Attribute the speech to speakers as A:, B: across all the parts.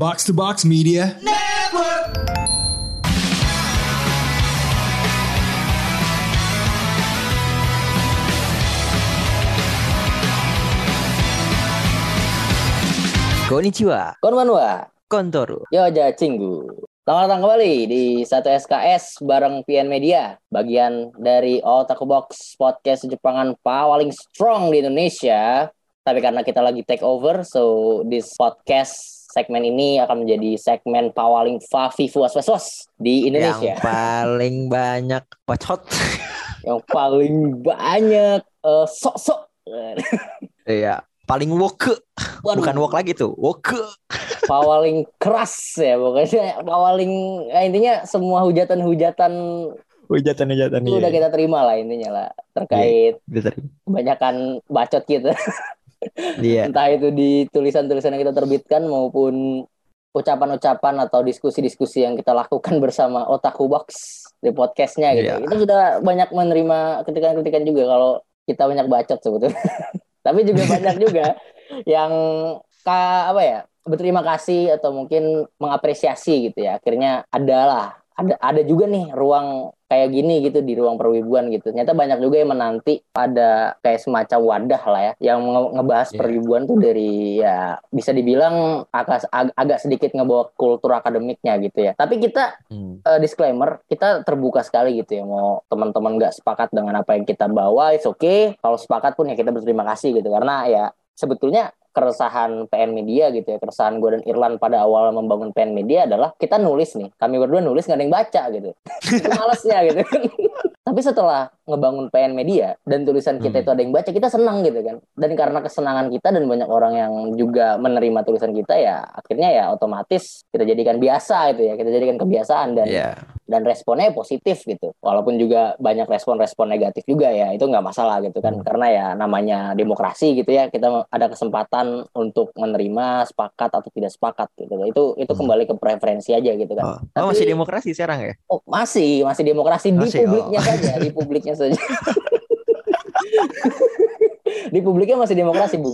A: Box to Box Media.
B: Konnichiwa,
C: Konbanwa,
B: Kontoru.
C: Yoja Cinggu. Selamat datang kembali di satu SKS bareng PN Media, bagian dari Otaku Box podcast Jepangan paling strong di Indonesia. Tapi karena kita lagi take over, so this podcast segmen ini akan menjadi segmen paling favi fuas was was di Indonesia.
B: Yang paling banyak bacot.
C: Yang paling banyak eh, sok-sok.
B: Iya, paling woke.
C: Waduh.
B: Bukan woke lagi tuh, woke.
C: paling keras ya pokoknya paling ya, intinya semua hujatan-hujatan
B: Hujatan-hujatan
C: itu udah kita terima lah intinya lah terkait kebanyakan bacot gitu
B: Iya.
C: entah itu di tulisan-tulisan yang kita terbitkan maupun ucapan-ucapan atau diskusi-diskusi yang kita lakukan bersama Otaku Box di podcastnya gitu
B: Iya.
C: itu sudah banyak menerima kritikan-kritikan juga kalau kita banyak bacot sebetulnya tapi juga banyak juga yang ka, apa ya berterima kasih atau mungkin mengapresiasi gitu ya akhirnya adalah ada ada juga nih ruang kayak gini gitu di ruang perwibuan gitu. Ternyata banyak juga yang menanti ada kayak semacam wadah lah ya yang nge- ngebahas
B: Iya.
C: perwibuan tuh dari ya bisa dibilang agak ag- agak sedikit ngebawa kultur akademiknya gitu ya. Tapi kita
B: Hmm.
C: eh, disclaimer kita terbuka sekali gitu ya. Mau teman-teman nggak sepakat dengan apa yang kita bawa it's okay. Kalau sepakat pun ya kita berterima kasih gitu. Karena ya sebetulnya keresahan PN Media gitu ya keresahan gue dan Irlan pada awal membangun PN Media adalah kita nulis nih. Kami berdua nulis nggak ada yang baca gitu. Itu malesnya gitu. Tapi setelah ngebangun PN Media dan tulisan kita
B: Hmm.
C: itu ada yang baca kita senang gitu kan dan karena kesenangan kita dan banyak orang yang juga menerima tulisan kita ya akhirnya ya otomatis kita jadikan biasa itu ya kita jadikan kebiasaan dan
B: Iya.
C: dan responnya positif gitu walaupun juga banyak respon-respon negatif juga ya itu nggak masalah gitu kan
B: Hmm.
C: karena ya namanya demokrasi gitu ya kita ada kesempatan untuk menerima sepakat atau tidak sepakat gitu itu itu
B: Hmm.
C: kembali ke preferensi aja gitu kan
B: Oh, oh,
C: Tapi-
B: masih demokrasi sekarang ya?
C: Oh, masih masih demokrasi di
B: Masih,
C: publiknya
B: oh.
C: saja di publiknya saja di publiknya masih demokrasi bu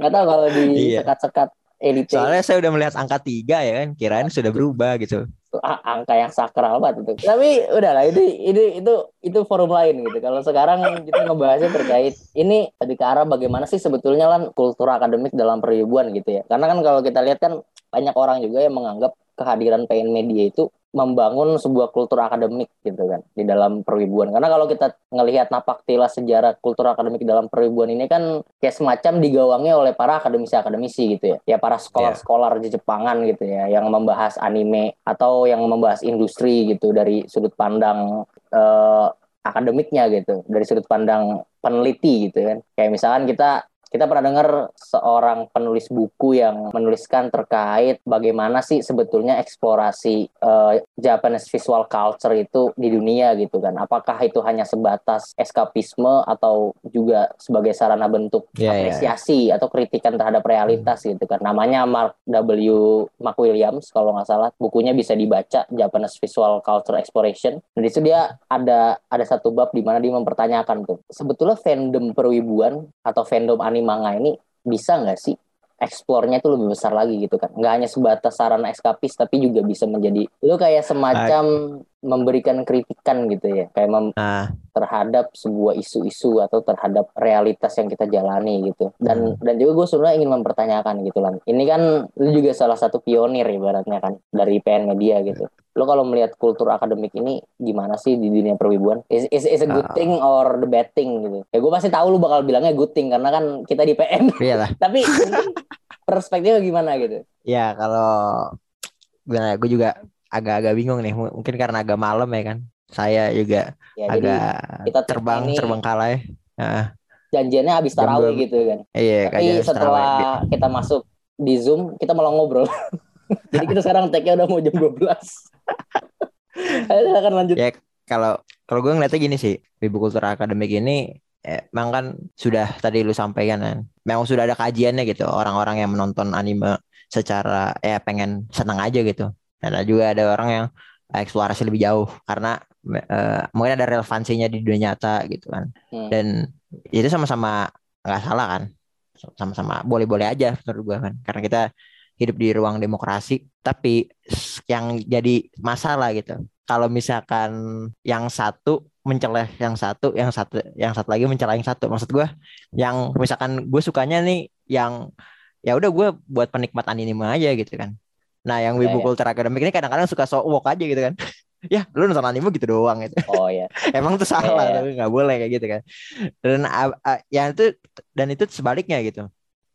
C: nggak tahu kalau di
B: Iya.
C: sekat-sekat elite
B: Soalnya saya udah melihat angka tiga ya kan, kirain sudah berubah gitu.
C: Angka yang sakral banget itu. Tapi udahlah ini ini itu itu forum lain gitu. Kalau sekarang kita ngebahasnya terkait ini lebih ke arah bagaimana sih sebetulnya kan kultur akademik dalam peribuan gitu ya. Karena kan kalau kita lihat kan banyak orang juga yang menganggap kehadiran PN Media itu membangun sebuah kultur akademik gitu kan di dalam perwibuan. Karena kalau kita ngelihat napak tilas sejarah kultur akademik dalam perwibuan ini kan kayak semacam digawangi oleh para akademisi-akademisi gitu ya. Ya para sekolah-sekolah di Jepangan gitu ya yang membahas anime atau yang membahas industri gitu dari sudut pandang eh, akademiknya gitu, dari sudut pandang peneliti gitu kan. Kayak misalkan kita kita pernah dengar seorang penulis buku yang menuliskan terkait bagaimana sih sebetulnya eksplorasi eh, Japanese visual culture itu di dunia gitu kan. Apakah itu hanya sebatas eskapisme atau juga sebagai sarana bentuk
B: Iya, iya.
C: apresiasi atau kritikan terhadap realitas gitu kan. Namanya Mark W. Mark Williams kalau nggak salah. Bukunya bisa dibaca Japanese Visual Culture Exploration. Dan di situ dia ada ada satu bab di mana dia mempertanyakan tuh sebetulnya fandom perwibuan atau fandom animanga ini bisa nggak sih eksplornya itu lebih besar lagi gitu kan? Nggak hanya sebatas sarana eskapis tapi juga bisa menjadi lu kayak semacam memberikan kritikan gitu ya. Kayak mem-
B: Nah,
C: terhadap sebuah isu-isu atau terhadap realitas yang kita jalani gitu. Dan dan juga gue sebenarnya ingin mempertanyakan gitu lan. Ini kan lu juga salah satu pionir ibaratnya kan dari PN Media gitu. Lo kalau melihat kultur akademik ini gimana sih di dunia perwibuan? Is, is, is a good
B: Ah.
C: thing or the bad thing gitu? Ya gue pasti tahu lu bakal bilangnya good thing karena kan kita di PN
B: iyalah.
C: tapi perspektifnya gimana gitu?
B: Ya kalau gimana gue juga agak-agak bingung nih. Mungkin karena agak malam ya kan. Saya juga
C: ya jadi
B: agak
C: kita
B: terbang
C: ini
B: terbang kalah ya. Nah,
C: janjiannya habis tarawih gitu kan
B: iya
C: Tapi setelah
B: Sarawak.
C: kita masuk di Zoom, kita malah ngobrol. Jadi kita sekarang tag-nya udah mau jam 12. Ayo silakan lanjut.
B: Ya kalau kalau gue ngeliatnya gini sih, Wibu Kultur Akademik ini eh, emang kan sudah tadi lu sampaikan kan, memang sudah ada kajiannya gitu, orang-orang yang menonton anime secara ya pengen senang aja gitu. Dan ada juga ada orang yang eksplorasi lebih jauh karena eh, mungkin ada relevansinya di dunia nyata gitu kan.
C: Hmm.
B: Dan itu sama-sama nggak salah kan, sama-sama boleh-boleh aja menurut gue kan, karena kita hidup di ruang demokrasi tapi yang jadi masalah gitu. Kalau misalkan yang satu menceleh yang satu yang satu yang satu lagi mencela yang satu. Maksud gue yang misalkan gue sukanya nih yang ya udah gue buat penikmat anime aja gitu kan nah yang wibu ya, ya. kultur akademik ini kadang-kadang suka so walk aja gitu kan. Ya lu nonton anime gitu doang gitu.
C: Oh ya
B: emang tuh salah yeah. tapi nggak boleh kayak gitu kan. Dan uh, uh, yang itu dan itu sebaliknya gitu.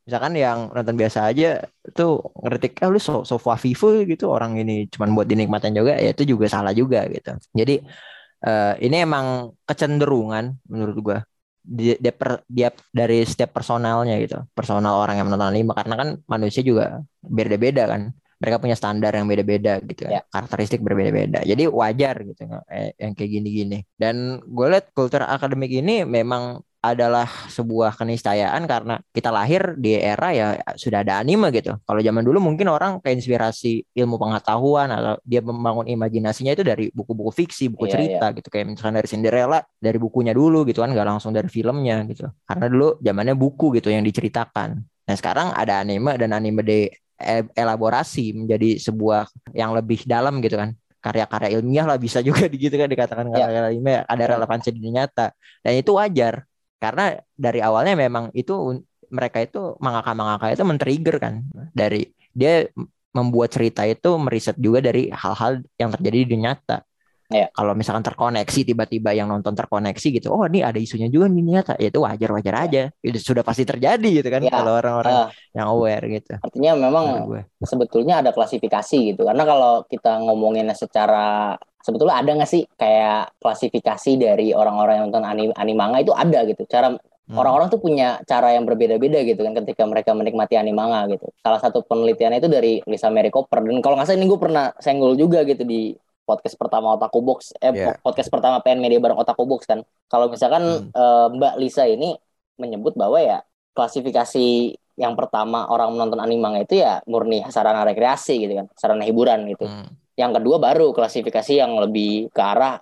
B: Misalkan yang nonton biasa aja tuh ngeritik ah lu so so vivo gitu orang ini cuma buat dinikmatin juga ya itu juga salah juga gitu. Jadi uh, ini emang kecenderungan menurut gua. Dia, dia, per, dia dari setiap personalnya gitu. Personal orang yang menonton anime karena kan manusia juga beda-beda kan mereka punya standar yang beda-beda gitu kan. Ya. Karakteristik berbeda-beda. Jadi wajar gitu eh, yang kayak gini-gini. Dan gue lihat kultur akademik ini memang adalah sebuah keniscayaan karena kita lahir di era ya sudah ada anime gitu. Kalau zaman dulu mungkin orang keinspirasi ilmu pengetahuan atau dia membangun imajinasinya itu dari buku-buku fiksi, buku yeah, cerita yeah. gitu kayak misalkan dari Cinderella dari bukunya dulu gitu kan nggak langsung dari filmnya gitu. Karena dulu zamannya buku gitu yang diceritakan. Nah sekarang ada anime dan anime di elaborasi menjadi sebuah yang lebih dalam gitu kan. Karya-karya ilmiah lah bisa juga gitu kan dikatakan ya. karya ilmiah. Ada relevansi di nyata. Dan itu wajar. Karena dari awalnya memang itu mereka itu mangaka-mangaka itu men-trigger kan. Dari dia membuat cerita itu meriset juga dari hal-hal yang terjadi di nyata Ya. Kalau misalkan terkoneksi tiba-tiba yang nonton terkoneksi gitu, oh ini ada isunya juga nih nyata, ya itu wajar-wajar ya. aja. Itu sudah pasti terjadi gitu kan ya. kalau orang-orang uh, yang aware gitu.
C: Artinya memang sebetulnya ada klasifikasi gitu. Karena kalau kita ngomongin secara sebetulnya ada nggak sih kayak klasifikasi dari orang-orang yang nonton anime, animanga itu ada gitu. Cara hmm. orang-orang tuh punya cara yang berbeda-beda gitu kan ketika mereka menikmati animanga gitu. Salah satu penelitiannya itu dari Lisa Mary Cooper dan kalau nggak salah ini gue pernah senggol juga gitu di podcast pertama Otaku Box eh yeah. podcast pertama PN Media bareng Otaku Box kan. Kalau misalkan hmm. uh, Mbak Lisa ini menyebut bahwa ya klasifikasi yang pertama orang menonton anime itu ya murni sarana rekreasi gitu kan, sarana hiburan gitu. Hmm. Yang kedua baru klasifikasi yang lebih ke arah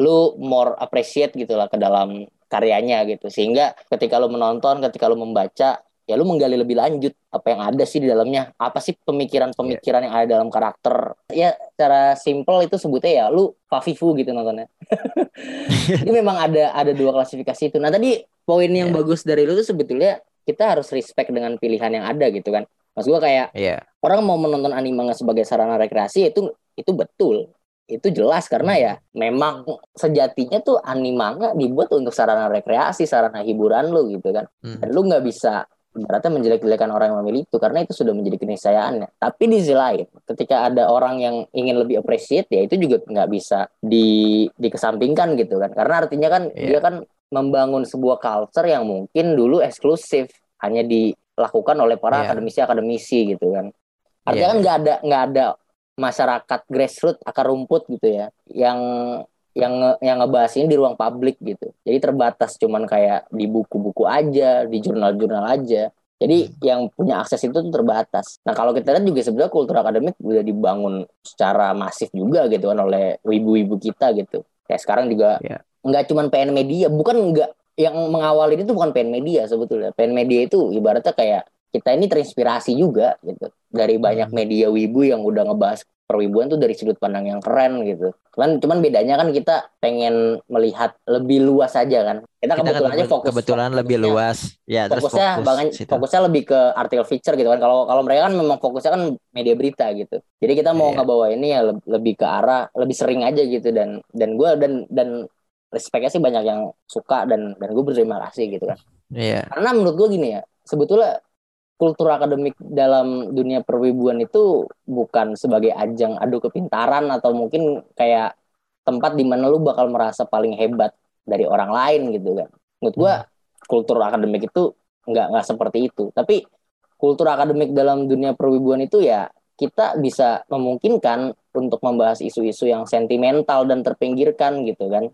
C: lu more appreciate gitu lah ke dalam karyanya gitu. Sehingga ketika lu menonton, ketika lu membaca ya lu menggali lebih lanjut apa yang ada sih di dalamnya apa sih pemikiran-pemikiran yang ada dalam karakter ya cara simple itu sebutnya ya lu fafifu gitu nontonnya ini memang ada ada dua klasifikasi itu nah tadi poin yang yeah. bagus dari lu tuh sebetulnya kita harus respect dengan pilihan yang ada gitu kan mas gua kayak yeah. orang mau menonton anime sebagai sarana rekreasi itu itu betul itu jelas karena ya memang sejatinya tuh animanga dibuat untuk sarana rekreasi, sarana hiburan lu gitu kan. Hmm. Dan lu nggak bisa berarti menjelek-jelekan orang yang memilih itu karena itu sudah menjadi keniscayaannya. Tapi di sisi lain, ketika ada orang yang ingin lebih appreciate ya itu juga nggak bisa di dikesampingkan gitu kan. Karena artinya kan yeah. dia kan membangun sebuah culture yang mungkin dulu eksklusif hanya dilakukan oleh para yeah. akademisi-akademisi gitu kan. Artinya yeah. kan nggak ada nggak ada masyarakat grassroots akar rumput gitu ya yang yang yang ngebahas ini di ruang publik gitu. Jadi terbatas cuman kayak di buku-buku aja, di jurnal-jurnal aja. Jadi hmm. yang punya akses itu tuh terbatas. Nah kalau kita lihat juga sebenarnya kultur akademik udah dibangun secara masif juga gitu kan oleh ibu-ibu kita gitu. Kayak sekarang juga yeah. nggak cuman PN Media, bukan nggak yang mengawali itu bukan PN Media sebetulnya. PN Media itu ibaratnya kayak kita ini terinspirasi juga gitu dari banyak hmm. media wibu yang udah ngebahas perwibuan tuh dari sudut pandang yang keren gitu. Cuman cuman bedanya kan kita pengen melihat lebih luas aja kan. Kita, kita kebetulan aja fokus
B: kebetulan lebih luas. Ya,
C: fokusnya fokus banget fokusnya lebih ke artikel feature gitu kan. Kalau kalau mereka kan memang fokusnya kan media berita gitu. Jadi kita mau yeah. ngebawa ini ya lebih ke arah lebih sering aja gitu dan dan gue dan dan respectnya sih banyak yang suka dan dan gue berterima kasih gitu kan.
B: Iya. Yeah.
C: Karena menurut gue gini ya, sebetulnya kultur akademik dalam dunia perwibuan itu bukan sebagai ajang adu kepintaran atau mungkin kayak tempat di mana lu bakal merasa paling hebat dari orang lain gitu kan. Menurut gua hmm. kultur akademik itu nggak nggak seperti itu. Tapi kultur akademik dalam dunia perwibuan itu ya kita bisa memungkinkan untuk membahas isu-isu yang sentimental dan terpinggirkan gitu kan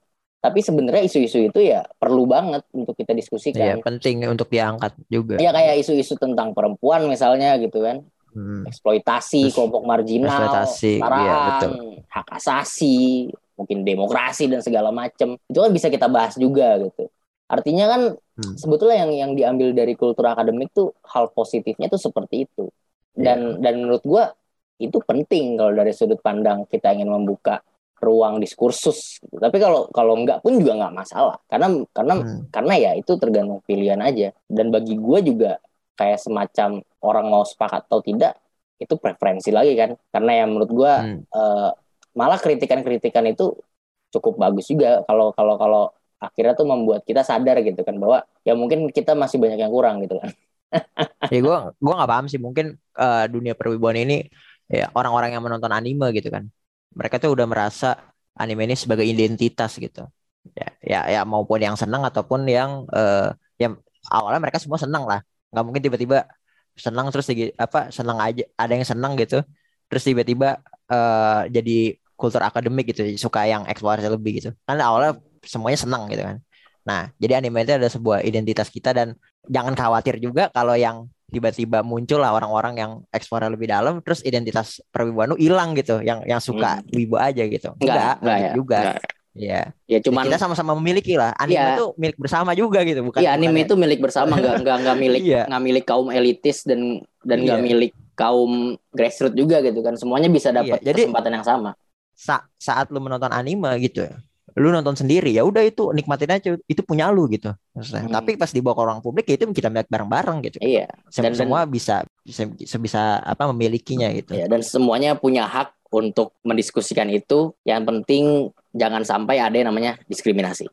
C: tapi sebenarnya isu-isu itu ya perlu banget untuk kita diskusikan.
B: Iya, penting untuk diangkat juga.
C: Iya kayak isu-isu tentang perempuan misalnya gitu kan. Hmm. Eksploitasi Terus, kelompok marginal,
B: eksploitasi, iya, betul.
C: hak asasi, mungkin demokrasi dan segala macam. Itu kan bisa kita bahas juga gitu. Artinya kan hmm. sebetulnya yang yang diambil dari kultur akademik tuh hal positifnya tuh seperti itu. dan dan menurut gua itu penting kalau dari sudut pandang kita ingin membuka ruang diskursus gitu. tapi kalau kalau enggak pun juga nggak masalah. Karena karena
B: Hmm.
C: karena ya itu tergantung pilihan aja. Dan bagi gua juga kayak semacam orang mau sepakat atau tidak itu preferensi lagi kan. Karena ya menurut gua
B: Hmm.
C: eh, malah kritikan-kritikan itu cukup bagus juga. Kalau kalau kalau akhirnya tuh membuat kita sadar gitu kan bahwa ya mungkin kita masih banyak yang kurang gitu kan.
B: Ya gue gua nggak paham sih. Mungkin eh, dunia perwibuan ini ya orang-orang yang menonton anime gitu kan mereka tuh udah merasa anime ini sebagai identitas gitu. Ya ya, ya maupun yang senang ataupun yang eh, yang awalnya mereka semua senang lah. Nggak mungkin tiba-tiba senang terus apa senang aja ada yang senang gitu. Terus tiba-tiba eh, jadi kultur akademik gitu suka yang eksplorasi lebih gitu. Kan awalnya semuanya senang gitu kan. Nah jadi anime itu ada sebuah identitas kita dan jangan khawatir juga kalau yang tiba-tiba muncul lah orang-orang yang eksplor lebih dalam terus identitas perwibuan lu hilang gitu yang yang suka
C: Hmm.
B: wibu aja gitu
C: Enggak, enggak
B: lanjut
C: ya,
B: juga
C: enggak.
B: Iya.
C: ya cuman
B: kita sama-sama memiliki lah anime
C: Iya.
B: itu milik bersama juga gitu bukan
C: Iya anime
B: bukan-
C: itu milik bersama nggak nggak nggak milik
B: Iya.
C: nggak milik kaum elitis dan dan nggak
B: Iya.
C: milik kaum grassroots juga gitu kan semuanya bisa dapat
B: Iya, jadi-
C: kesempatan yang sama
B: sa- saat lu menonton anime gitu lu nonton sendiri ya udah itu nikmatin aja itu punya lu gitu maksudnya.
C: Hmm.
B: tapi pas dibawa ke orang publik ya itu kita melihat bareng-bareng gitu
C: iya
B: Sem-
C: Dan- dan-
B: semua bisa bisa sebisa apa memilikinya gitu
C: ya dan semuanya punya hak untuk mendiskusikan itu yang penting jangan sampai ada yang namanya diskriminasi